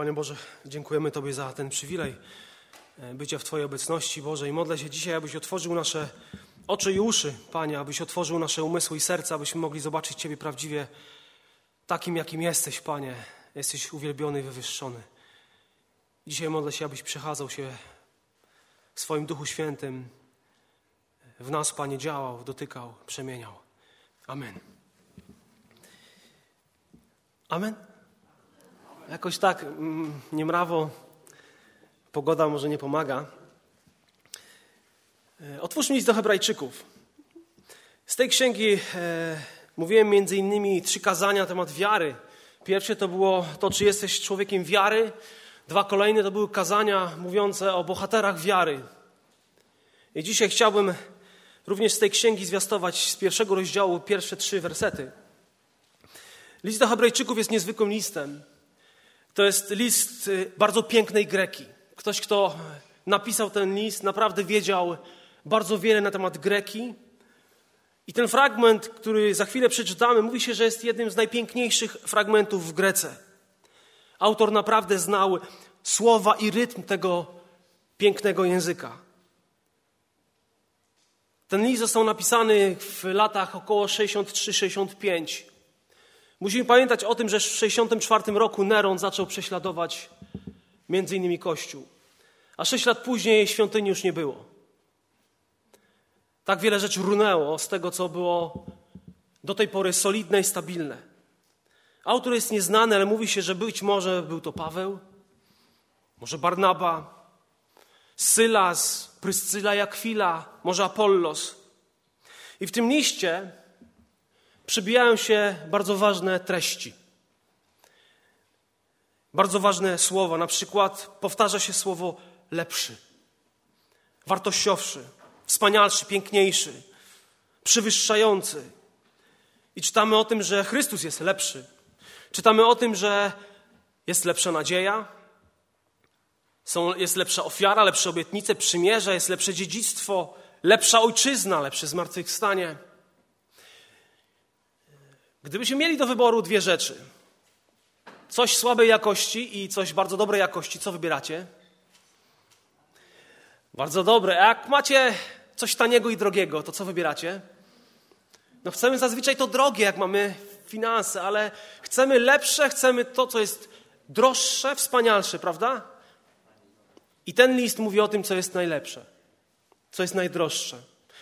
Panie Boże, dziękujemy Tobie za ten przywilej e, bycia w Twojej obecności, Boże, i modlę się dzisiaj, abyś otworzył nasze oczy i uszy, Panie, abyś otworzył nasze umysły i serca, abyśmy mogli zobaczyć Ciebie prawdziwie takim, jakim jesteś, Panie. Jesteś uwielbiony i wywyższony. Dzisiaj modlę się, abyś przechadzał się w swoim Duchu Świętym, w nas, Panie, działał, dotykał, przemieniał. Amen. Amen. Jakoś tak mm, niemrawo, pogoda może nie pomaga. E, otwórzmy list do Hebrajczyków. Z tej księgi e, mówiłem między innymi trzy kazania na temat wiary. Pierwsze to było to, czy jesteś człowiekiem wiary. Dwa kolejne to były kazania mówiące o bohaterach wiary. I dzisiaj chciałbym również z tej księgi zwiastować z pierwszego rozdziału pierwsze trzy wersety. List do Hebrajczyków jest niezwykłym listem. To jest list y, bardzo pięknej Greki. Ktoś, kto napisał ten list, naprawdę wiedział bardzo wiele na temat Greki. I ten fragment, który za chwilę przeczytamy, mówi się, że jest jednym z najpiękniejszych fragmentów w Grece. Autor naprawdę znał słowa i rytm tego pięknego języka. Ten list został napisany w latach około 63-65. Musimy pamiętać o tym, że w 64 roku Neron zaczął prześladować między innymi Kościół. A sześć lat później świątyni już nie było. Tak wiele rzeczy runęło z tego, co było do tej pory solidne i stabilne. Autor jest nieznany, ale mówi się, że być może był to Paweł, może Barnaba, Sylas, Pryscyla Jakwila, może Apollos. I w tym liście przybijają się bardzo ważne treści. Bardzo ważne słowa. Na przykład powtarza się słowo lepszy, wartościowszy, wspanialszy, piękniejszy, przywyższający. I czytamy o tym, że Chrystus jest lepszy. Czytamy o tym, że jest lepsza nadzieja, są, jest lepsza ofiara, lepsze obietnice, przymierze, jest lepsze dziedzictwo, lepsza ojczyzna, lepsze zmartwychwstanie. Gdybyśmy mieli do wyboru dwie rzeczy, coś słabej jakości i coś bardzo dobrej jakości, co wybieracie? Bardzo dobre. A jak macie coś taniego i drogiego, to co wybieracie? No chcemy zazwyczaj to drogie, jak mamy finanse, ale chcemy lepsze, chcemy to, co jest droższe, wspanialsze, prawda? I ten list mówi o tym, co jest najlepsze, co jest najdroższe,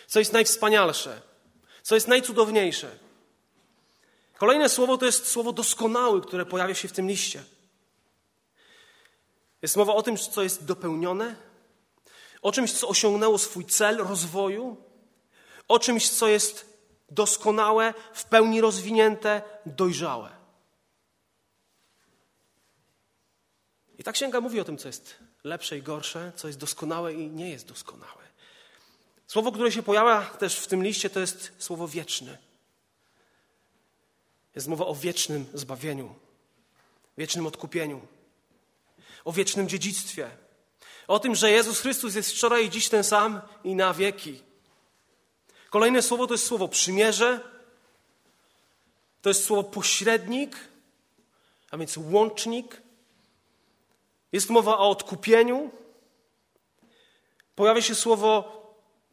co jest najwspanialsze, co jest najcudowniejsze. Kolejne słowo to jest słowo doskonały, które pojawia się w tym liście. Jest mowa o tym, co jest dopełnione, o czymś, co osiągnęło swój cel rozwoju, o czymś, co jest doskonałe, w pełni rozwinięte, dojrzałe. I ta księga mówi o tym, co jest lepsze i gorsze, co jest doskonałe i nie jest doskonałe. Słowo, które się pojawia też w tym liście, to jest słowo wieczne. Jest mowa o wiecznym zbawieniu, wiecznym odkupieniu, o wiecznym dziedzictwie, o tym, że Jezus Chrystus jest wczoraj i dziś ten sam i na wieki. Kolejne słowo to jest słowo przymierze, to jest słowo pośrednik, a więc łącznik. Jest mowa o odkupieniu. Pojawia się słowo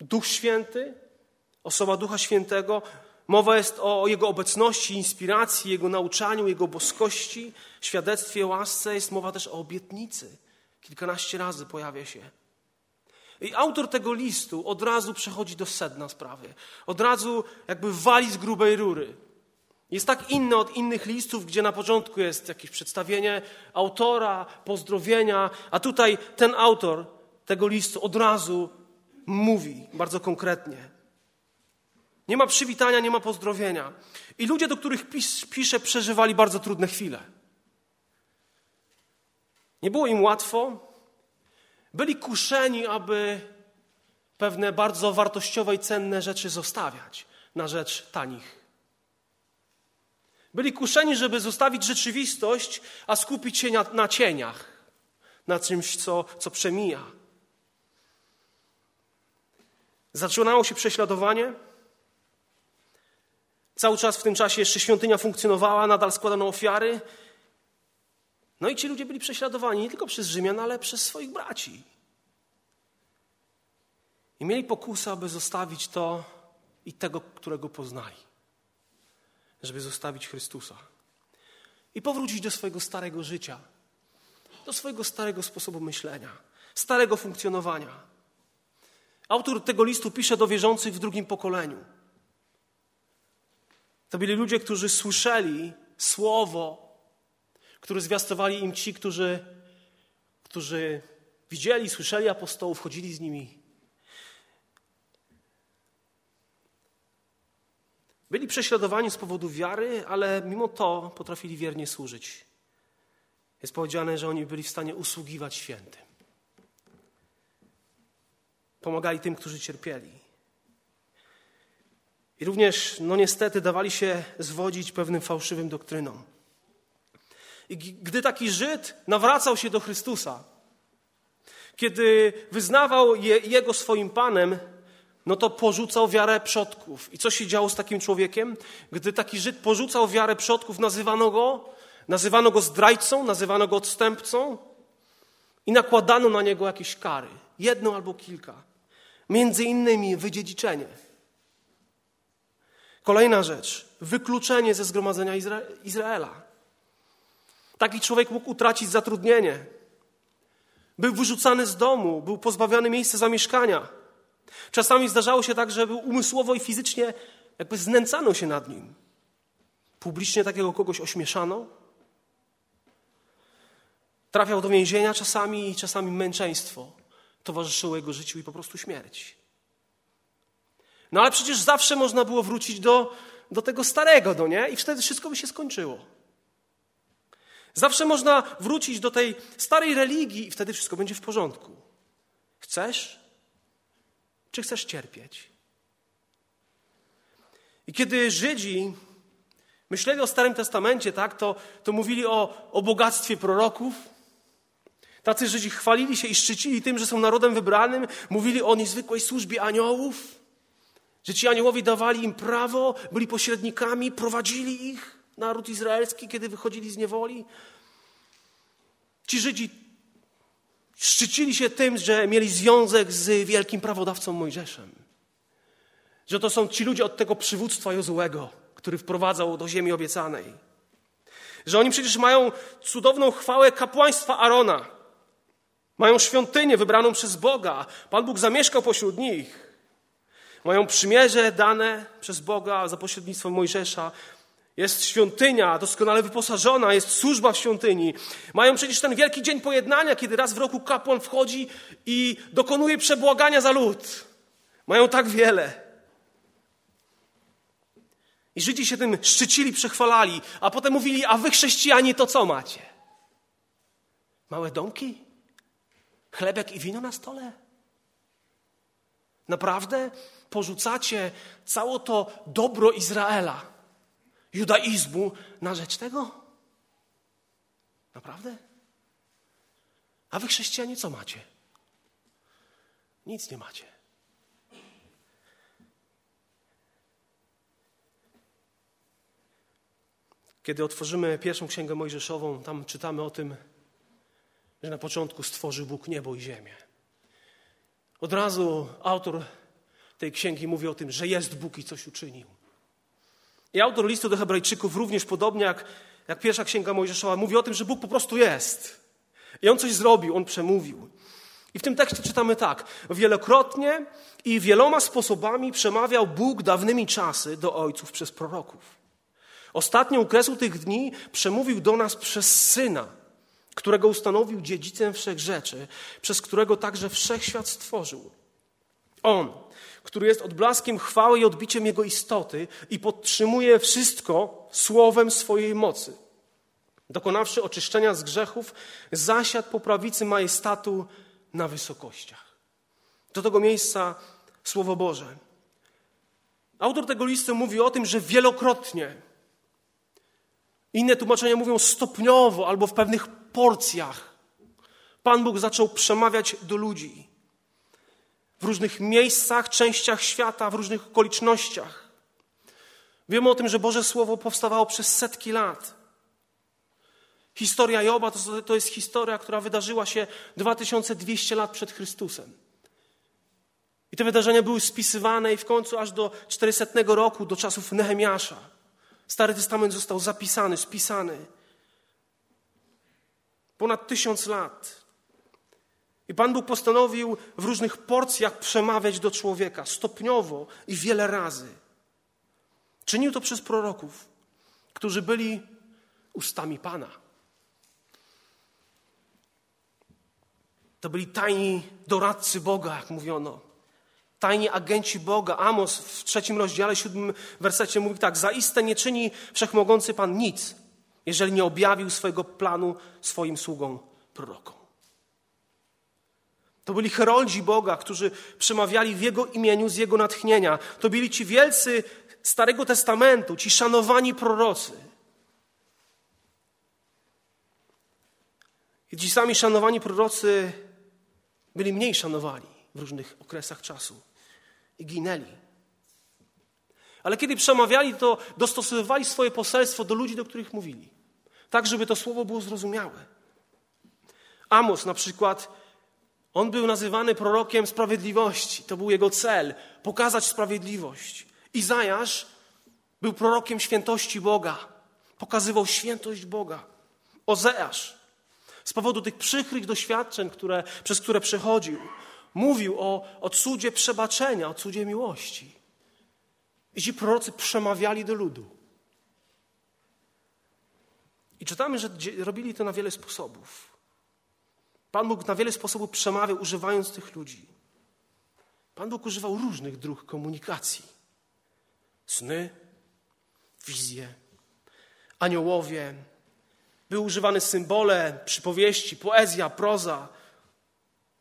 Duch Święty, osoba Ducha Świętego. Mowa jest o Jego obecności, inspiracji, Jego nauczaniu, Jego boskości, świadectwie, łasce. Jest mowa też o obietnicy. Kilkanaście razy pojawia się. I autor tego listu od razu przechodzi do sedna sprawy. Od razu jakby wali z grubej rury. Jest tak inny od innych listów, gdzie na początku jest jakieś przedstawienie autora, pozdrowienia, a tutaj ten autor tego listu od razu mówi bardzo konkretnie. Nie ma przywitania, nie ma pozdrowienia. I ludzie, do których pis, pisze, przeżywali bardzo trudne chwile. Nie było im łatwo. Byli kuszeni, aby pewne bardzo wartościowe i cenne rzeczy zostawiać na rzecz tanich. Byli kuszeni, żeby zostawić rzeczywistość, a skupić się na, na cieniach, na czymś, co, co przemija. Zaczynało się prześladowanie. Cały czas w tym czasie jeszcze świątynia funkcjonowała, nadal składano ofiary. No i ci ludzie byli prześladowani nie tylko przez Rzymian, ale przez swoich braci. I mieli pokusę, aby zostawić to i tego, którego poznali. Żeby zostawić Chrystusa. I powrócić do swojego starego życia, do swojego starego sposobu myślenia, starego funkcjonowania. Autor tego listu pisze do wierzących w drugim pokoleniu. To byli ludzie, którzy słyszeli słowo, które zwiastowali im ci, którzy, którzy widzieli, słyszeli apostołów, chodzili z nimi. Byli prześladowani z powodu wiary, ale mimo to potrafili wiernie służyć. Jest powiedziane, że oni byli w stanie usługiwać świętym. Pomagali tym, którzy cierpieli. I również, no niestety, dawali się zwodzić pewnym fałszywym doktrynom. I gdy taki Żyd nawracał się do Chrystusa, kiedy wyznawał je, Jego swoim Panem, no to porzucał wiarę przodków. I co się działo z takim człowiekiem? Gdy taki Żyd porzucał wiarę przodków, nazywano go, nazywano go zdrajcą, nazywano go odstępcą i nakładano na niego jakieś kary. Jedną albo kilka. Między innymi wydziedziczenie. Kolejna rzecz. Wykluczenie ze zgromadzenia Izra Izraela. Taki człowiek mógł utracić zatrudnienie. Był wyrzucany z domu, był pozbawiony miejsca zamieszkania. Czasami zdarzało się tak, że był umysłowo i fizycznie jakby znęcano się nad nim. Publicznie takiego kogoś ośmieszano. Trafiał do więzienia czasami i czasami męczeństwo towarzyszyło jego życiu i po prostu śmierć. No ale przecież zawsze można było wrócić do, do tego starego, no nie? I wtedy wszystko by się skończyło. Zawsze można wrócić do tej starej religii i wtedy wszystko będzie w porządku. Chcesz? Czy chcesz cierpieć? I kiedy Żydzi myśleli o Starym Testamencie, tak, to, to mówili o, o bogactwie proroków. Tacy Żydzi chwalili się i szczycili tym, że są narodem wybranym, mówili o niezwykłej służbie aniołów, że ci aniołowie dawali im prawo, byli pośrednikami, prowadzili ich, naród izraelski, kiedy wychodzili z niewoli. Ci Żydzi szczycili się tym, że mieli związek z wielkim prawodawcą Mojżeszem. Że to są ci ludzie od tego przywództwa Jozułego, który wprowadzał do ziemi obiecanej. Że oni przecież mają cudowną chwałę kapłaństwa Arona. Mają świątynię wybraną przez Boga. Pan Bóg zamieszkał pośród nich. Mają przymierze dane przez Boga za pośrednictwem Mojżesza. Jest świątynia doskonale wyposażona, jest służba w świątyni. Mają przecież ten wielki dzień pojednania, kiedy raz w roku kapłan wchodzi i dokonuje przebłagania za lud. Mają tak wiele. I Żydzi się tym szczycili, przechwalali, a potem mówili, a wy chrześcijanie to co macie? Małe domki? Chlebek i wino na stole? Naprawdę porzucacie całe to dobro Izraela judaizmu na rzecz tego? Naprawdę? A wy chrześcijanie co macie? Nic nie macie. Kiedy otworzymy pierwszą księgę Mojżeszową, tam czytamy o tym, że na początku stworzył Bóg niebo i ziemię. Od razu autor tej księgi mówi o tym, że jest Bóg i coś uczynił. I autor listu do Hebrajczyków również podobnie jak, jak pierwsza księga Mojżeszowa mówi o tym, że Bóg po prostu jest. I on coś zrobił, on przemówił. I w tym tekście czytamy tak. Wielokrotnie i wieloma sposobami przemawiał Bóg dawnymi czasy do ojców przez proroków. Ostatnią kresą tych dni przemówił do nas przez Syna, którego ustanowił dziedzicem wszech rzeczy, przez którego także wszechświat stworzył. On, który jest odblaskiem chwały i odbiciem Jego istoty i podtrzymuje wszystko słowem swojej mocy. Dokonawszy oczyszczenia z grzechów, zasiadł po prawicy majestatu na wysokościach. Do tego miejsca Słowo Boże. Autor tego listu mówi o tym, że wielokrotnie, inne tłumaczenia mówią stopniowo albo w pewnych porcjach, Pan Bóg zaczął przemawiać do ludzi w różnych miejscach, częściach świata, w różnych okolicznościach. Wiemy o tym, że Boże Słowo powstawało przez setki lat. Historia Joba to, to jest historia, która wydarzyła się 2200 lat przed Chrystusem. I te wydarzenia były spisywane i w końcu aż do 400 roku, do czasów Nehemiasza. Stary Testament został zapisany, spisany. Ponad tysiąc lat. I Pan Bóg postanowił w różnych porcjach przemawiać do człowieka, stopniowo i wiele razy. Czynił to przez proroków, którzy byli ustami Pana. To byli tajni doradcy Boga, jak mówiono. Tajni agenci Boga. Amos w trzecim rozdziale, siódmym wersecie mówi tak: Zaiste nie czyni wszechmogący Pan nic, jeżeli nie objawił swojego planu swoim sługom prorokom. To byli heroldzi Boga, którzy przemawiali w Jego imieniu z Jego natchnienia. To byli ci wielcy Starego Testamentu, ci szanowani prorocy. I ci sami szanowani prorocy byli mniej szanowani w różnych okresach czasu i ginęli. Ale kiedy przemawiali, to dostosowywali swoje poselstwo do ludzi, do których mówili, tak żeby to słowo było zrozumiałe. Amos na przykład, on był nazywany prorokiem sprawiedliwości. To był jego cel pokazać sprawiedliwość. Izajasz był prorokiem świętości Boga, pokazywał świętość Boga. Ozeasz z powodu tych przykrych doświadczeń, które, przez które przechodził, mówił o, o cudzie przebaczenia, o cudzie miłości. I ci prorocy przemawiali do ludu. I czytamy, że robili to na wiele sposobów. Pan Bóg na wiele sposobów przemawiał, używając tych ludzi. Pan Bóg używał różnych dróg komunikacji. Sny, wizje, aniołowie, były używane symbole, przypowieści, poezja, proza,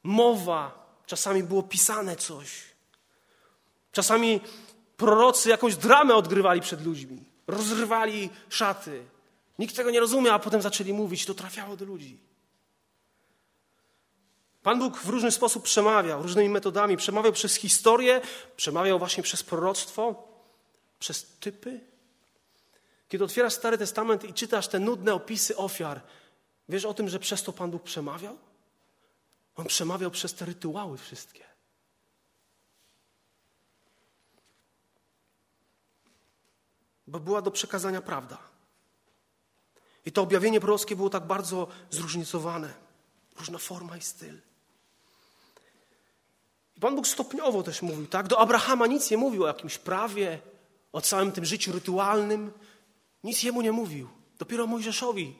mowa. Czasami było pisane coś. Czasami prorocy jakąś dramę odgrywali przed ludźmi. Rozrywali szaty. Nikt tego nie rozumiał, a potem zaczęli mówić. To trafiało do ludzi. Pan Bóg w różny sposób przemawiał, różnymi metodami. Przemawiał przez historię, przemawiał właśnie przez proroctwo, przez typy, kiedy otwierasz Stary Testament i czytasz te nudne opisy ofiar, wiesz o tym, że przez to Pan Bóg przemawiał? On przemawiał przez te rytuały wszystkie. Bo była do przekazania prawda. I to objawienie prorockie było tak bardzo zróżnicowane. Różna forma i styl. I Pan Bóg stopniowo też mówił, tak? Do Abrahama nic nie mówił o jakimś prawie, o całym tym życiu rytualnym, nic jemu nie mówił. Dopiero Mojżeszowi.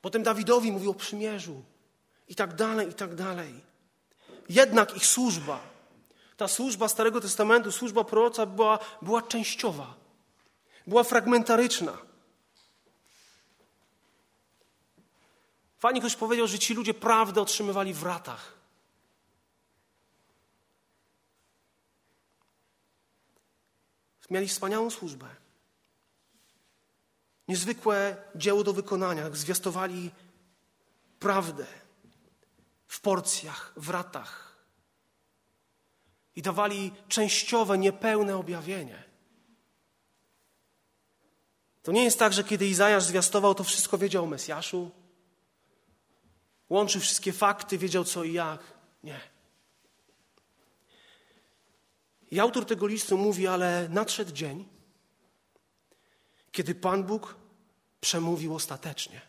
Potem Dawidowi mówił o przymierzu. I tak dalej, i tak dalej. Jednak ich służba, ta służba Starego Testamentu, służba proroca była, była częściowa. Była fragmentaryczna. Fajnie ktoś powiedział, że ci ludzie prawdę otrzymywali w ratach. Mieli wspaniałą służbę niezwykłe dzieło do wykonania. Zwiastowali prawdę w porcjach, w ratach. I dawali częściowe, niepełne objawienie. To nie jest tak, że kiedy Izajasz zwiastował, to wszystko wiedział o Mesjaszu. Łączył wszystkie fakty, wiedział co i jak. Nie. I autor tego listu mówi, ale nadszedł dzień, kiedy Pan Bóg przemówił ostatecznie.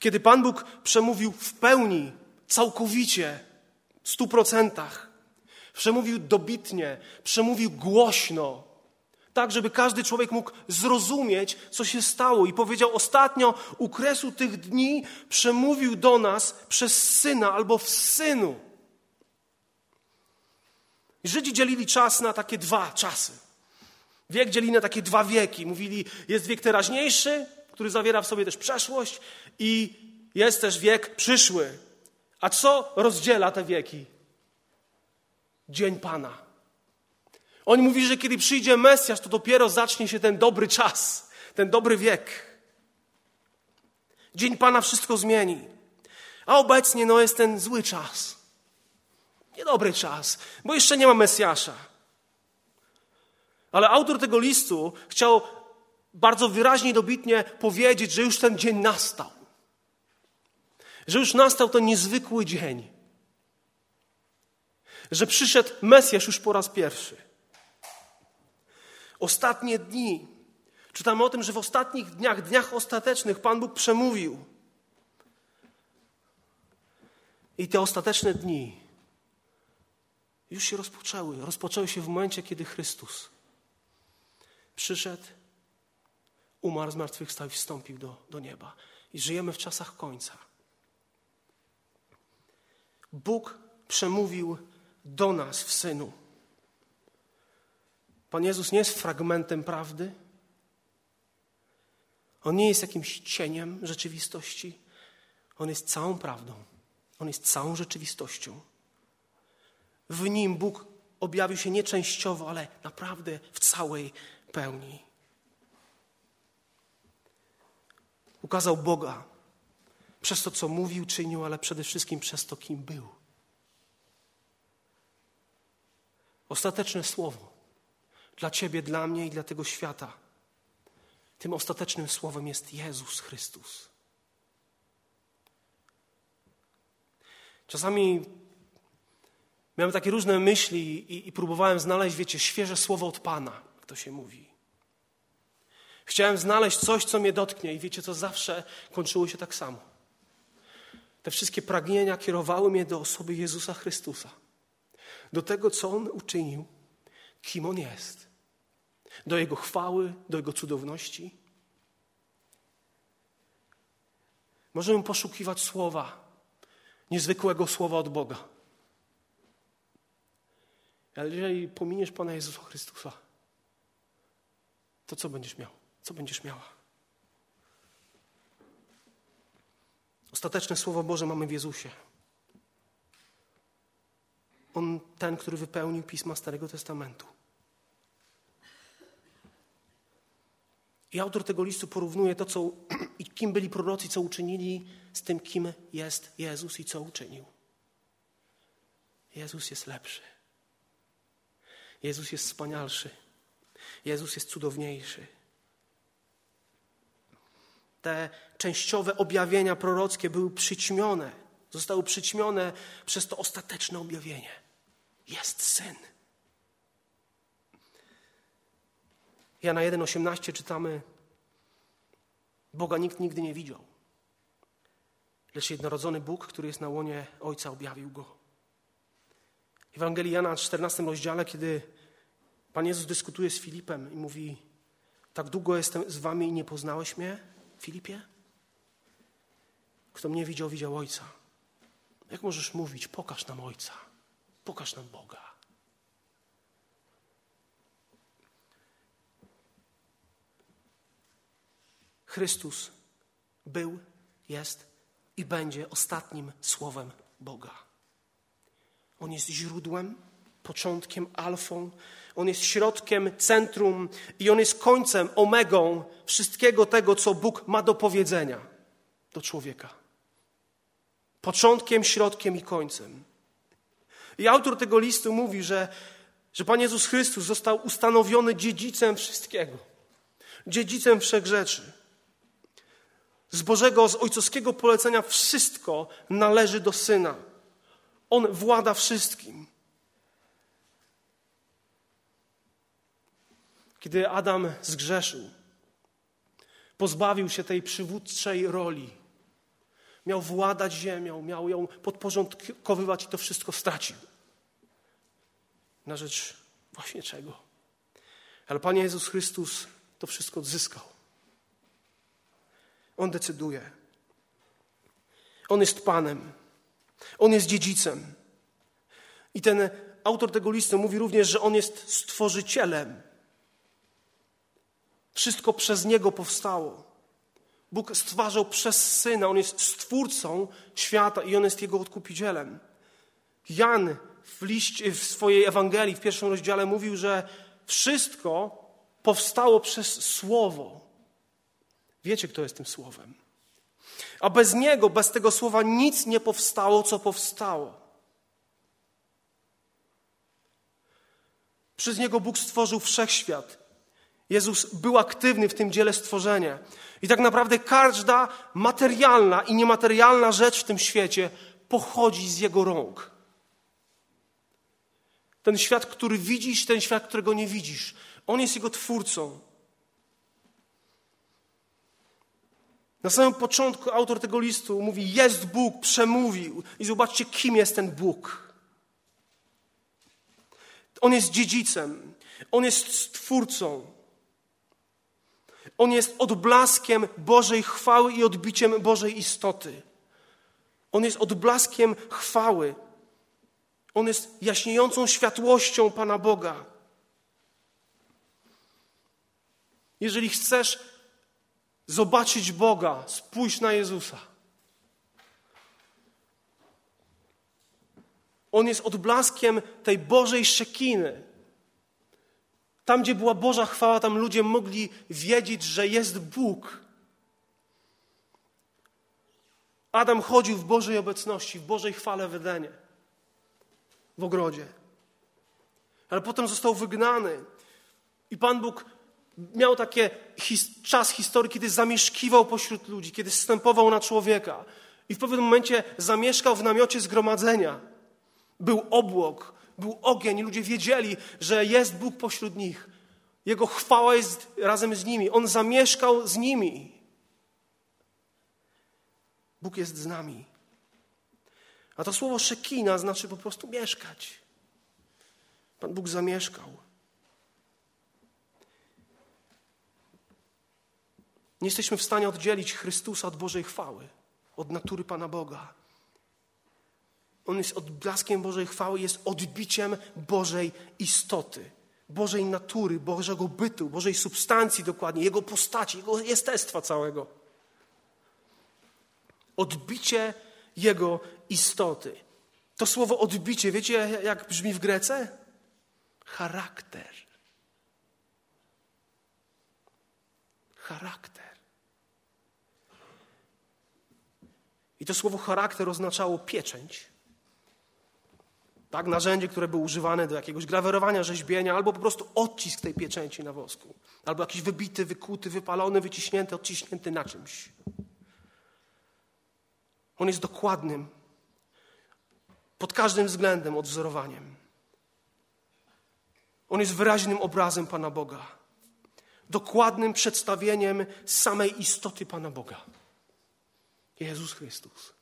Kiedy Pan Bóg przemówił w pełni, całkowicie, w stu procentach. Przemówił dobitnie, przemówił głośno, tak żeby każdy człowiek mógł zrozumieć, co się stało. I powiedział: Ostatnio u kresu tych dni przemówił do nas przez syna albo w synu. Żydzi dzielili czas na takie dwa czasy. Wiek dzielili na takie dwa wieki. Mówili, jest wiek teraźniejszy, który zawiera w sobie też przeszłość i jest też wiek przyszły. A co rozdziela te wieki? Dzień Pana. On mówi, że kiedy przyjdzie Mesjasz, to dopiero zacznie się ten dobry czas, ten dobry wiek. Dzień Pana wszystko zmieni. A obecnie no, jest ten zły czas. Niedobry czas, bo jeszcze nie ma Mesjasza. Ale autor tego listu chciał bardzo wyraźnie i dobitnie powiedzieć, że już ten dzień nastał. Że już nastał ten niezwykły dzień. Że przyszedł Mesjasz już po raz pierwszy. Ostatnie dni. Czytamy o tym, że w ostatnich dniach, dniach ostatecznych Pan Bóg przemówił. I te ostateczne dni już się rozpoczęły. Rozpoczęły się w momencie, kiedy Chrystus przyszedł, umarł, zmartwychwstał i wstąpił do, do nieba. I żyjemy w czasach końca. Bóg przemówił do nas w Synu. Pan Jezus nie jest fragmentem prawdy. On nie jest jakimś cieniem rzeczywistości. On jest całą prawdą. On jest całą rzeczywistością. W nim Bóg objawił się nie częściowo, ale naprawdę w całej pełni. Ukazał Boga przez to, co mówił, czynił, ale przede wszystkim przez to, kim był. Ostateczne słowo dla Ciebie, dla mnie i dla tego świata. Tym ostatecznym słowem jest Jezus Chrystus. Czasami miałem takie różne myśli i, i, próbowałem znaleźć, wiecie, świeże słowo od Pana, jak to się mówi. Chciałem znaleźć coś, co mnie dotknie i wiecie, co zawsze kończyło się tak samo. Te wszystkie pragnienia kierowały mnie do osoby Jezusa Chrystusa. Do tego, co On uczynił, kim On jest. Do Jego chwały, do Jego cudowności. Możemy poszukiwać słowa, niezwykłego słowa od Boga. Ale jeżeli pominiesz Pana Jezusa Chrystusa, to co będziesz miał? Co będziesz miała? Ostateczne Słowo Boże mamy w Jezusie. On, ten, który wypełnił pisma Starego Testamentu. I autor tego listu porównuje to, co, kim byli prorocy, co uczynili, z tym, kim jest Jezus i co uczynił. Jezus jest lepszy. Jezus jest wspanialszy. Jezus jest cudowniejszy. Te częściowe objawienia prorockie były przyćmione, zostały przyćmione przez to ostateczne objawienie. Jest syn. Jana 1,18 czytamy: Boga nikt nigdy nie widział. Lecz jednorodzony Bóg, który jest na łonie Ojca, objawił go. Ewangelii Jana w 14 rozdziale, kiedy Pan Jezus dyskutuje z Filipem i mówi: Tak długo jestem z wami i nie poznałeś mnie, Filipie? Kto mnie widział, widział Ojca. Jak możesz mówić? Pokaż nam Ojca, pokaż nam Boga. Chrystus był, jest i będzie ostatnim słowem Boga. On jest źródłem, początkiem, alfą. On jest środkiem, centrum i on jest końcem, omegą wszystkiego tego, co Bóg ma do powiedzenia do człowieka. Początkiem, środkiem i końcem. I autor tego listu mówi, że, że Pan Jezus Chrystus został ustanowiony dziedzicem wszystkiego. Dziedzicem wszech rzeczy. Z Bożego, z ojcowskiego polecenia wszystko należy do Syna. On włada wszystkim. Kiedy Adam zgrzeszył, pozbawił się tej przywódczej roli. Miał władać ziemią, miał ją podporządkowywać i to wszystko stracił. Na rzecz właśnie czego? Ale Panie Jezus Chrystus to wszystko odzyskał. On decyduje. On jest Panem. On jest dziedzicem. I ten autor tego listu mówi również, że on jest stworzycielem. Wszystko przez Niego powstało. Bóg stwarzał przez Syna, On jest stwórcą świata i On jest Jego odkupicielem. Jan w, liście, w swojej Ewangelii, w pierwszym rozdziale mówił, że wszystko powstało przez Słowo. Wiecie, kto jest tym Słowem. A bez Niego, bez tego Słowa nic nie powstało, co powstało. Przez Niego Bóg stworzył wszechświat Jezus był aktywny w tym dziele stworzenia. I tak naprawdę każda materialna i niematerialna rzecz w tym świecie pochodzi z Jego rąk. Ten świat, który widzisz, ten świat, którego nie widzisz. On jest Jego twórcą. Na samym początku autor tego listu mówi: Jest Bóg, przemówił. I zobaczcie, kim jest ten Bóg. On jest dziedzicem, on jest stwórcą. On jest odblaskiem Bożej chwały i odbiciem Bożej istoty. On jest odblaskiem chwały. On jest jaśniejącą światłością Pana Boga. Jeżeli chcesz zobaczyć Boga, spójrz na Jezusa. On jest odblaskiem tej Bożej szekiny. Tam, gdzie była Boża chwała, tam ludzie mogli wiedzieć, że jest Bóg. Adam chodził w Bożej obecności, w Bożej chwale w Edenie, w ogrodzie. Ale potem został wygnany. I Pan Bóg miał taki his, czas historii, kiedy zamieszkiwał pośród ludzi, kiedy zstępował na człowieka. I w pewnym momencie zamieszkał w namiocie zgromadzenia. Był obłok, był ogień, ludzie wiedzieli, że jest Bóg pośród nich. Jego chwała jest razem z nimi. On zamieszkał z nimi. Bóg jest z nami. A to słowo szekina znaczy po prostu mieszkać. Pan Bóg zamieszkał. Nie jesteśmy w stanie oddzielić Chrystusa od Bożej chwały, od natury Pana Boga. On jest odblaskiem Bożej chwały, jest odbiciem Bożej istoty, Bożej natury, Bożego bytu, Bożej substancji dokładnie, Jego postaci, Jego jestestwa całego. Odbicie Jego istoty. To słowo odbicie, wiecie jak brzmi w Grece? Charakter. Charakter. I to słowo charakter oznaczało pieczęć. Tak, narzędzie, które było używane do jakiegoś grawerowania, rzeźbienia, albo po prostu odcisk tej pieczęci na wosku, albo jakiś wybity, wykuty, wypalony, wyciśnięty, odciśnięty na czymś. On jest dokładnym, pod każdym względem odwzorowaniem. On jest wyraźnym obrazem Pana Boga, dokładnym przedstawieniem samej istoty Pana Boga. Jezus Chrystus.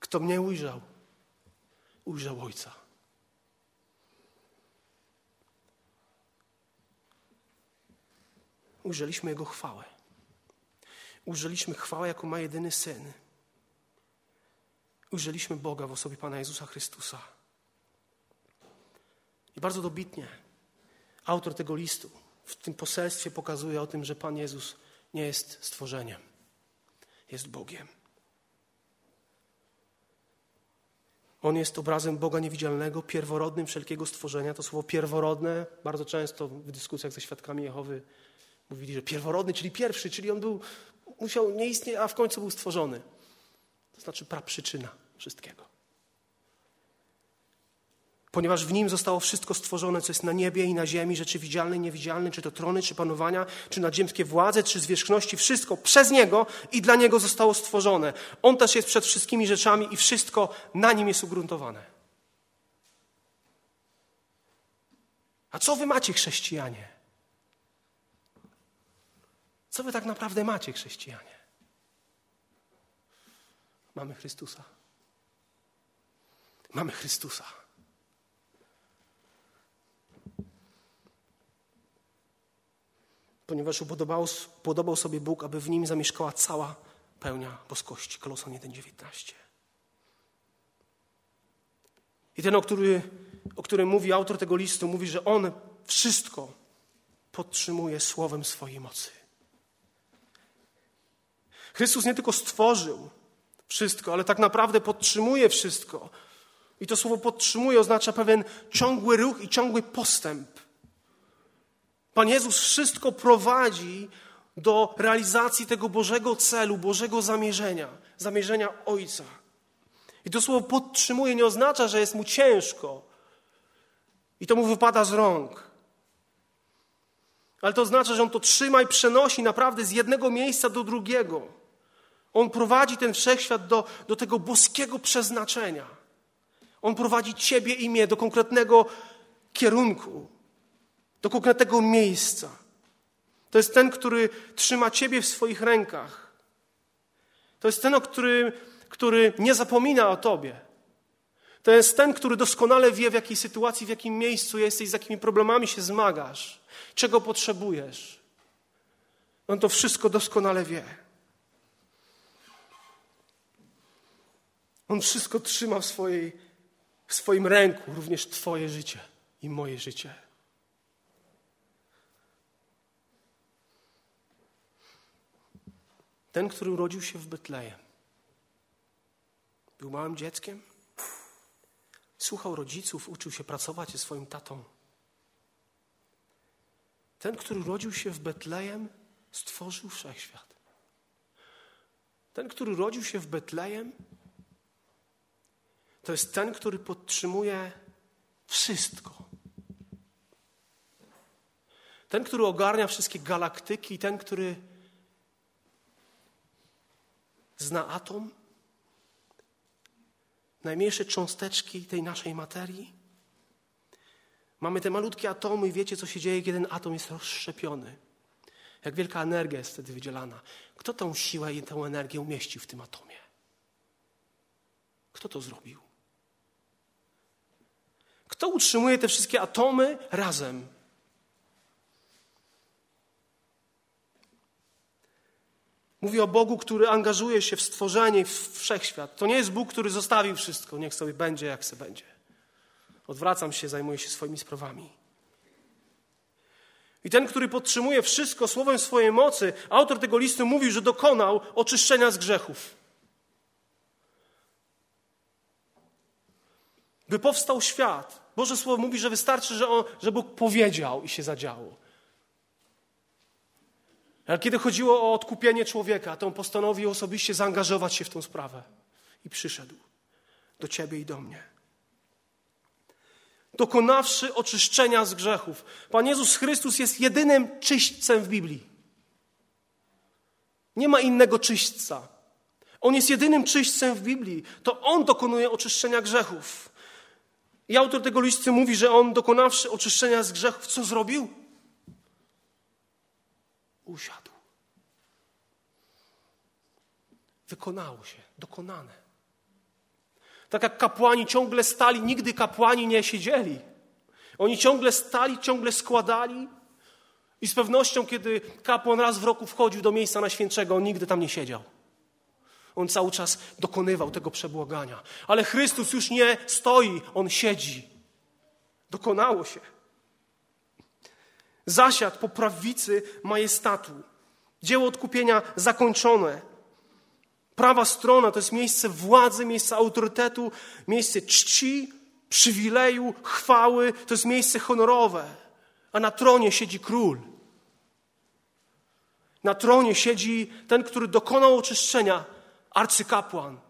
Kto mnie ujrzał, ujrzał Ojca. Ujrzeliśmy Jego chwałę. Ujrzeliśmy chwałę, jaką ma jedyny Syn. Ujrzeliśmy Boga w osobie Pana Jezusa Chrystusa. I bardzo dobitnie autor tego listu w tym poselstwie pokazuje o tym, że Pan Jezus nie jest stworzeniem, jest Bogiem. On jest obrazem Boga niewidzialnego, pierworodnym wszelkiego stworzenia. To słowo pierworodne bardzo często w dyskusjach ze świadkami Jehowy mówili, że pierworodny, czyli pierwszy, czyli on był, musiał nie istnieć, a w końcu był stworzony. To znaczy praprzyczyna wszystkiego ponieważ w nim zostało wszystko stworzone, co jest na niebie i na ziemi, rzeczy widzialne i niewidzialne, czy to trony, czy panowania, czy nadziemskie władze, czy zwierzchności, wszystko przez niego i dla niego zostało stworzone. On też jest przed wszystkimi rzeczami i wszystko na nim jest ugruntowane. A co wy macie, chrześcijanie? Co wy tak naprawdę macie, chrześcijanie? Mamy Chrystusa. Mamy Chrystusa. Ponieważ upodobał, podobał sobie Bóg, aby w nim zamieszkała cała pełnia boskości. Kolosan 1,19. I ten, o, który, o którym mówi autor tego listu, mówi, że on wszystko podtrzymuje słowem swojej mocy. Chrystus nie tylko stworzył wszystko, ale tak naprawdę podtrzymuje wszystko. I to słowo podtrzymuje oznacza pewien ciągły ruch i ciągły postęp. Pan Jezus wszystko prowadzi do realizacji tego Bożego celu, Bożego zamierzenia, zamierzenia Ojca. I to słowo podtrzymuje nie oznacza, że jest mu ciężko i to mu wypada z rąk. Ale to oznacza, że On to trzyma i przenosi naprawdę z jednego miejsca do drugiego. On prowadzi ten wszechświat do, do tego boskiego przeznaczenia. On prowadzi Ciebie i mnie do konkretnego kierunku, do konkretnego miejsca. To jest ten, który trzyma Ciebie w swoich rękach. To jest ten, który, który nie zapomina o Tobie. To jest ten, który doskonale wie, w jakiej sytuacji, w jakim miejscu jesteś, z jakimi problemami się zmagasz, czego potrzebujesz. On to wszystko doskonale wie. On wszystko trzyma w, swojej, w swoim ręku, również Twoje życie i moje życie. Ten, który urodził się w Betlejem, był małym dzieckiem, słuchał rodziców, uczył się pracować ze swoim tatą. Ten, który urodził się w Betlejem, stworzył wszechświat. Ten, który urodził się w Betlejem, to jest ten, który podtrzymuje wszystko. Ten, który ogarnia wszystkie galaktyki, ten, który zna atom, najmniejsze cząsteczki tej naszej materii. Mamy te malutkie atomy i wiecie, co się dzieje, kiedy ten atom jest rozszczepiony. Jak wielka energia jest wtedy wydzielana. Kto tą siłę i tę energię umieścił w tym atomie? Kto to zrobił? Kto utrzymuje te wszystkie atomy razem? Mówi o Bogu, który angażuje się w stworzenie, w wszechświat. To nie jest Bóg, który zostawił wszystko, niech sobie będzie, jak se będzie. Odwracam się, zajmuję się swoimi sprawami. I ten, który podtrzymuje wszystko słowem swojej mocy, autor tego listu mówił, że dokonał oczyszczenia z grzechów. By powstał świat. Boże Słowo mówi, że wystarczy, że, on, że Bóg powiedział i się zadziało. Ale kiedy chodziło o odkupienie człowieka, to on postanowił osobiście zaangażować się w tę sprawę. I przyszedł do ciebie i do mnie. Dokonawszy oczyszczenia z grzechów. Pan Jezus Chrystus jest jedynym czyśćcem w Biblii. Nie ma innego czyśćca. On jest jedynym czyśćcem w Biblii. To On dokonuje oczyszczenia grzechów. I autor tego listu mówi, że On dokonawszy oczyszczenia z grzechów, co zrobił? Usiadł. Wykonało się, dokonane. Tak jak kapłani ciągle stali, nigdy kapłani nie siedzieli. Oni ciągle stali, ciągle składali. I z pewnością, kiedy kapłan raz w roku wchodził do miejsca najświętszego, on nigdy tam nie siedział. On cały czas dokonywał tego przebłagania. Ale Chrystus już nie stoi, on siedzi. Dokonało się zasiadł po prawicy majestatu. Dzieło odkupienia zakończone. Prawa strona to jest miejsce władzy, miejsce autorytetu, miejsce czci, przywileju, chwały, to jest miejsce honorowe. A na tronie siedzi król. Na tronie siedzi ten, który dokonał oczyszczenia, arcykapłan.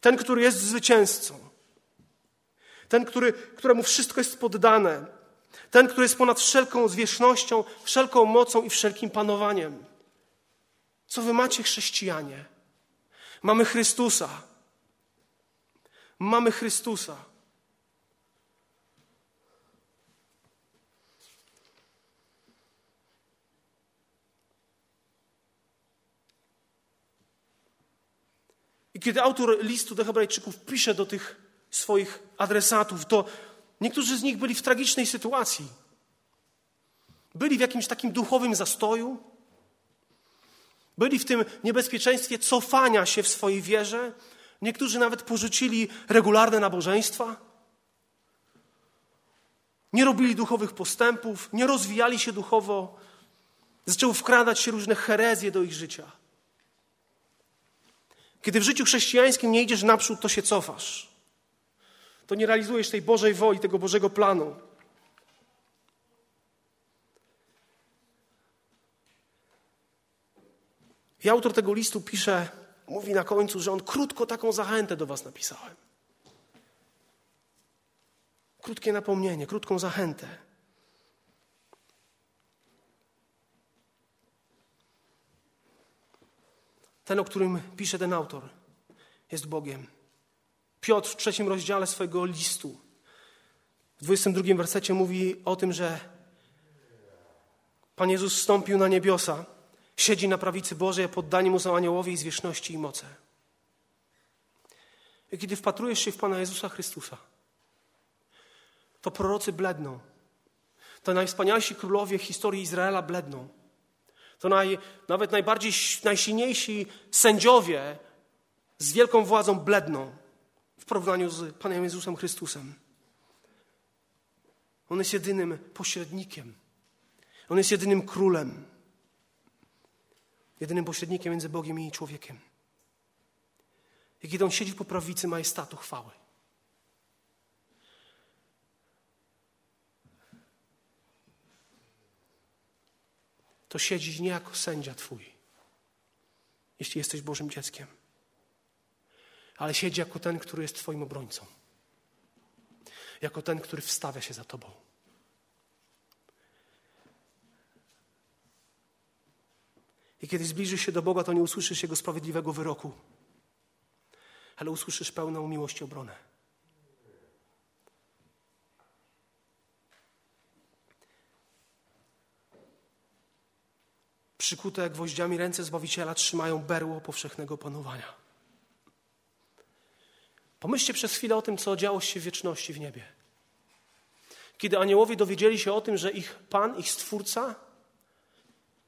Ten, który jest zwycięzcą. Ten, który, któremu wszystko jest poddane. Ten, który jest ponad wszelką zwierzchnością, wszelką mocą i wszelkim panowaniem. Co wy macie, chrześcijanie? Mamy Chrystusa. Mamy Chrystusa. I kiedy autor listu do Hebrajczyków pisze do tych swoich adresatów, to niektórzy z nich byli w tragicznej sytuacji. Byli w jakimś takim duchowym zastoju, byli w tym niebezpieczeństwie cofania się w swojej wierze. Niektórzy nawet porzucili regularne nabożeństwa. Nie robili duchowych postępów, nie rozwijali się duchowo. Zaczęły wkradać się różne herezje do ich życia. Kiedy w życiu chrześcijańskim nie idziesz naprzód, to się cofasz to nie realizujesz tej Bożej woli, tego Bożego planu. I autor tego listu pisze, mówi na końcu, że on krótko taką zachętę do Was napisałem. Krótkie napomnienie, krótką zachętę. Ten, o którym pisze ten autor, jest Bogiem. Piotr w trzecim rozdziale swojego listu, w 22 wersecie mówi o tym, że Pan Jezus wstąpił na niebiosa, siedzi na prawicy Bożej, poddani mu są aniołowie i zwierzchności i moce. I kiedy wpatrujesz się w Pana Jezusa Chrystusa, to prorocy bledną. To najwspanialsi królowie historii Izraela bledną. To naj, nawet najbardziej, najsilniejsi sędziowie z wielką władzą bledną porównaniu z Panem Jezusem Chrystusem. On jest jedynym pośrednikiem. On jest jedynym królem. Jedynym pośrednikiem między Bogiem i człowiekiem. I kiedy on siedzi po prawicy majestatu chwały. To siedzi nie jako sędzia Twój, jeśli jesteś Bożym dzieckiem, ale siedzi jako ten, który jest Twoim obrońcą jako ten, który wstawia się za Tobą. I kiedy zbliżysz się do Boga, to nie usłyszysz Jego sprawiedliwego wyroku, ale usłyszysz pełną miłość obronę. Przykute gwoździami ręce Zbawiciela trzymają berło powszechnego panowania. Pomyślcie przez chwilę o tym, co działo się w wieczności w niebie. Kiedy aniołowie dowiedzieli się o tym, że ich Pan, ich Stwórca,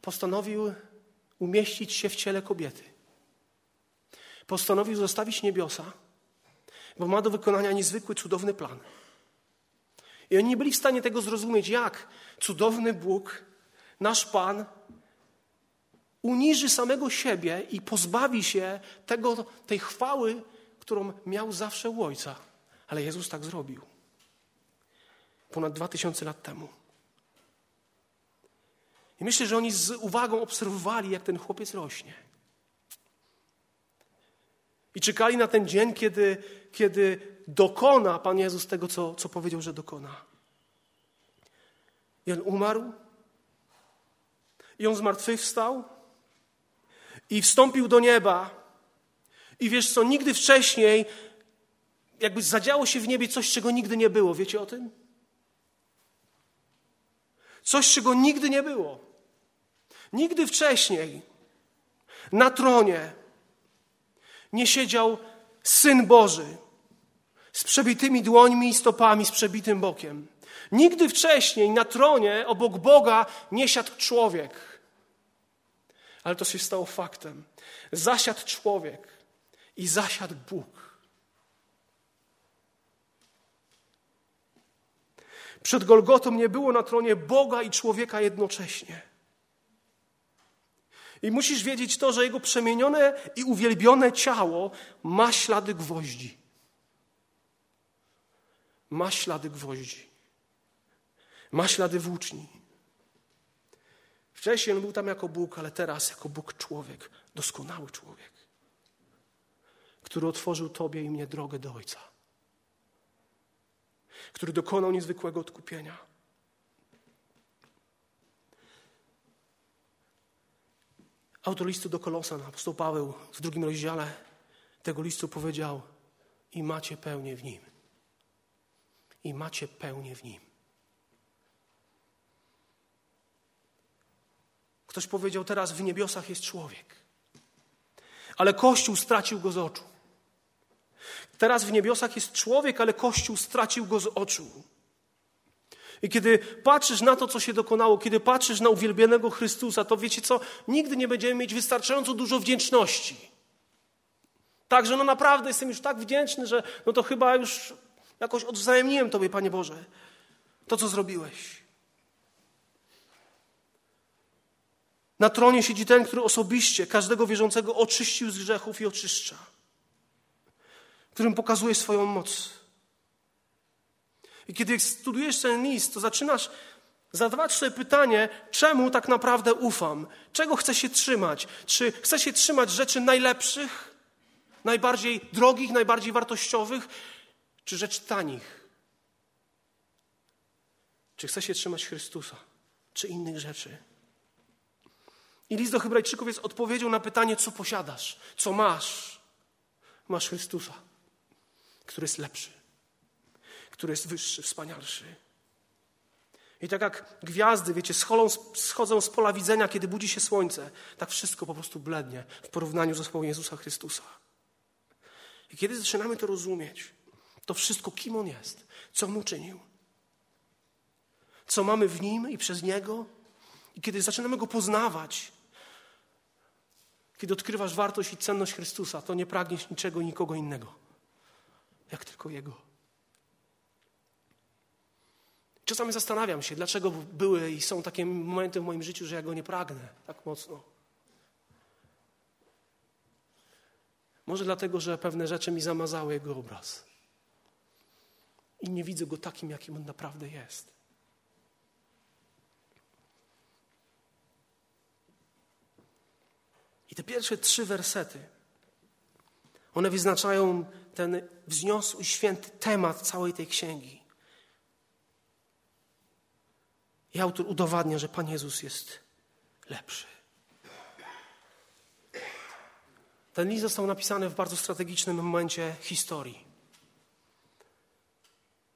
postanowił umieścić się w ciele kobiety. Postanowił zostawić niebiosa, bo ma do wykonania niezwykły, cudowny plan. I oni nie byli w stanie tego zrozumieć, jak cudowny Bóg, nasz Pan, uniży samego siebie i pozbawi się tego, tej chwały, którą miał zawsze u Ojca. Ale Jezus tak zrobił. Ponad dwa tysiące lat temu. I myślę, że oni z uwagą obserwowali, jak ten chłopiec rośnie. I czekali na ten dzień, kiedy, kiedy dokona Pan Jezus tego, co, co powiedział, że dokona. I on umarł, i on zmartwychwstał, i wstąpił do nieba, i wiesz co, nigdy wcześniej jakby zadziało się w niebie coś, czego nigdy nie było. Wiecie o tym? Coś, czego nigdy nie było. Nigdy wcześniej na tronie nie siedział Syn Boży z przebitymi dłońmi i stopami, z przebitym bokiem. Nigdy wcześniej na tronie obok Boga nie siadł człowiek. Ale to się stało faktem. Zasiadł człowiek i zasiadł Bóg. Przed Golgotą nie było na tronie Boga i człowieka jednocześnie. I musisz wiedzieć to, że jego przemienione i uwielbione ciało ma ślady gwoździ. Ma ślady gwoździ. Ma ślady włóczni. Wcześniej on był tam jako Bóg, ale teraz jako Bóg człowiek, doskonały człowiek który otworzył Tobie i mnie drogę do Ojca, który dokonał niezwykłego odkupienia. Autor listu do Kolosan, apostoł Paweł w drugim rozdziale tego listu powiedział i macie pełnię w Nim. I macie pełnię w Nim. Ktoś powiedział teraz, w niebiosach jest człowiek. Ale Kościół stracił go z oczu. Teraz w niebiosach jest człowiek, ale Kościół stracił go z oczu. I kiedy patrzysz na to, co się dokonało, kiedy patrzysz na uwielbionego Chrystusa, to wiecie co? Nigdy nie będziemy mieć wystarczająco dużo wdzięczności. Także no naprawdę jestem już tak wdzięczny, że no to chyba już jakoś odwzajemniłem Tobie, Panie Boże, to, co zrobiłeś. Na tronie siedzi ten, który osobiście każdego wierzącego oczyścił z grzechów i oczyszcza którym pokazuje swoją moc. I kiedy studujesz ten list, to zaczynasz zadawać sobie pytanie, czemu tak naprawdę ufam? Czego chcę się trzymać? Czy chcę się trzymać rzeczy najlepszych, najbardziej drogich, najbardziej wartościowych, czy rzeczy tanich? Czy chcę się trzymać Chrystusa, czy innych rzeczy? I list do Hebrajczyków jest odpowiedzią na pytanie, co posiadasz, co masz. Masz Chrystusa, który jest lepszy, który jest wyższy, wspanialszy. I tak jak gwiazdy, wiecie, scholą, schodzą z pola widzenia, kiedy budzi się słońce, tak wszystko po prostu blednie w porównaniu z osobą Jezusa Chrystusa. I kiedy zaczynamy to rozumieć, to wszystko, kim On jest, co On uczynił, co mamy w Nim i przez Niego, i kiedy zaczynamy Go poznawać, kiedy odkrywasz wartość i cenność Chrystusa, to nie pragniesz niczego, nikogo innego, jak tylko Jego. Czasami zastanawiam się, dlaczego były i są takie momenty w moim życiu, że ja Go nie pragnę tak mocno. Może dlatego, że pewne rzeczy mi zamazały Jego obraz. I nie widzę Go takim, jakim On naprawdę jest. I te pierwsze trzy wersety, one wyznaczają ten wzniosły, święty temat całej tej księgi. I autor udowadnia, że Pan Jezus jest lepszy. Ten list został napisany w bardzo strategicznym momencie historii.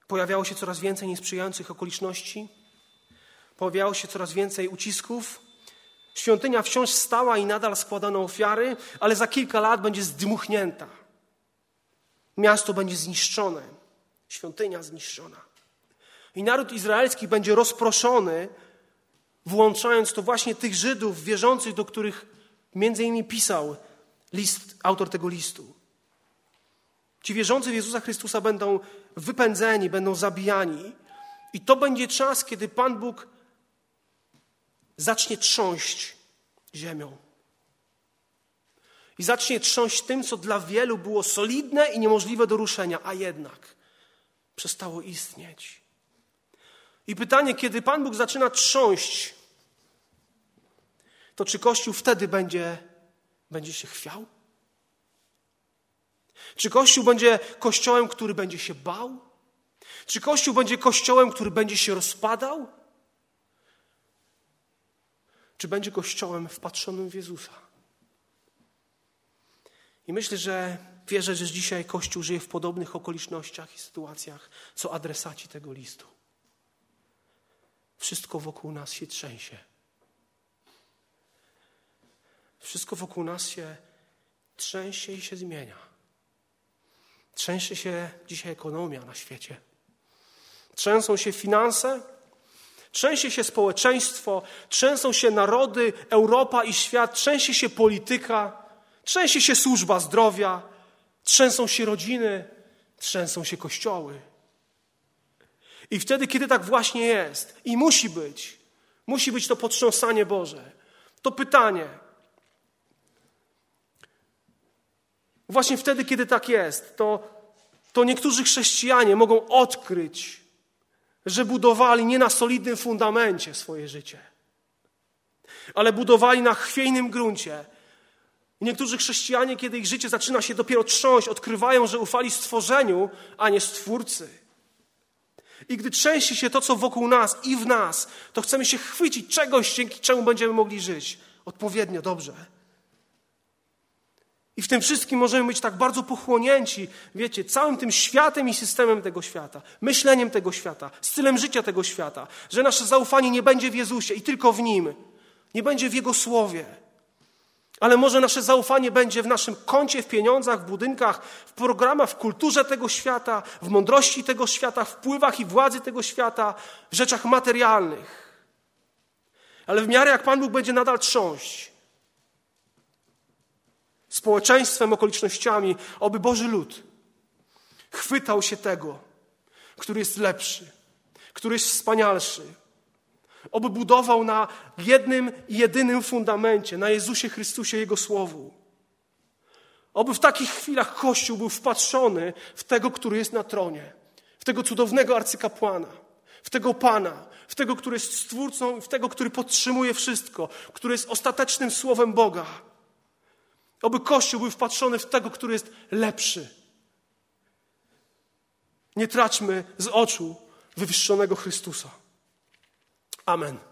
Pojawiało się coraz więcej niesprzyjających okoliczności, pojawiało się coraz więcej ucisków. Świątynia wciąż stała i nadal składano ofiary, ale za kilka lat będzie zdmuchnięta. Miasto będzie zniszczone, świątynia zniszczona. I naród izraelski będzie rozproszony, włączając to właśnie tych Żydów wierzących, do których między innymi pisał list, autor tego listu. Ci wierzący w Jezusa Chrystusa będą wypędzeni, będą zabijani. I to będzie czas, kiedy Pan Bóg zacznie trząść ziemią. I zacznie trząść tym, co dla wielu było solidne i niemożliwe do ruszenia, a jednak przestało istnieć. I pytanie, kiedy Pan Bóg zaczyna trząść, to czy Kościół wtedy będzie, będzie się chwiał? Czy Kościół będzie kościołem, który będzie się bał? Czy Kościół będzie kościołem, który będzie się rozpadał? Czy będzie kościołem wpatrzonym w Jezusa? I myślę, że wierzę, że dzisiaj Kościół żyje w podobnych okolicznościach i sytuacjach, co adresaci tego listu. Wszystko wokół nas się trzęsie. Wszystko wokół nas się trzęsie i się zmienia. Trzęsie się dzisiaj ekonomia na świecie. Trzęsą się finanse, trzęsie się społeczeństwo, trzęsą się narody, Europa i świat, trzęsie się polityka, trzęsie się służba zdrowia, trzęsą się rodziny, trzęsą się kościoły. I wtedy, kiedy tak właśnie jest i musi być, musi być to potrząsanie Boże, to pytanie. Właśnie wtedy, kiedy tak jest, to, to niektórzy chrześcijanie mogą odkryć, że budowali nie na solidnym fundamencie swoje życie, ale budowali na chwiejnym gruncie. Niektórzy chrześcijanie, kiedy ich życie zaczyna się dopiero trząść, odkrywają, że ufali stworzeniu, a nie stwórcy. I gdy trzęsie się to, co wokół nas i w nas, to chcemy się chwycić czegoś, dzięki czemu będziemy mogli żyć odpowiednio dobrze. I w tym wszystkim możemy być tak bardzo pochłonięci, wiecie, całym tym światem i systemem tego świata, myśleniem tego świata, stylem życia tego świata, że nasze zaufanie nie będzie w Jezusie i tylko w Nim, nie będzie w Jego Słowie. Ale może nasze zaufanie będzie w naszym koncie, w pieniądzach, w budynkach, w programach, w kulturze tego świata, w mądrości tego świata, w wpływach i władzy tego świata, w rzeczach materialnych. Ale w miarę jak Pan Bóg będzie nadal trząść społeczeństwem, okolicznościami, oby Boży lud chwytał się tego, który jest lepszy, który jest wspanialszy, Oby budował na jednym i jedynym fundamencie, na Jezusie Chrystusie, Jego Słowu. Oby w takich chwilach Kościół był wpatrzony w tego, który jest na tronie, w tego cudownego arcykapłana, w tego Pana, w tego, który jest Stwórcą, w tego, który podtrzymuje wszystko, który jest ostatecznym Słowem Boga. Oby Kościół był wpatrzony w tego, który jest lepszy. Nie traćmy z oczu wywyższonego Chrystusa. Amen.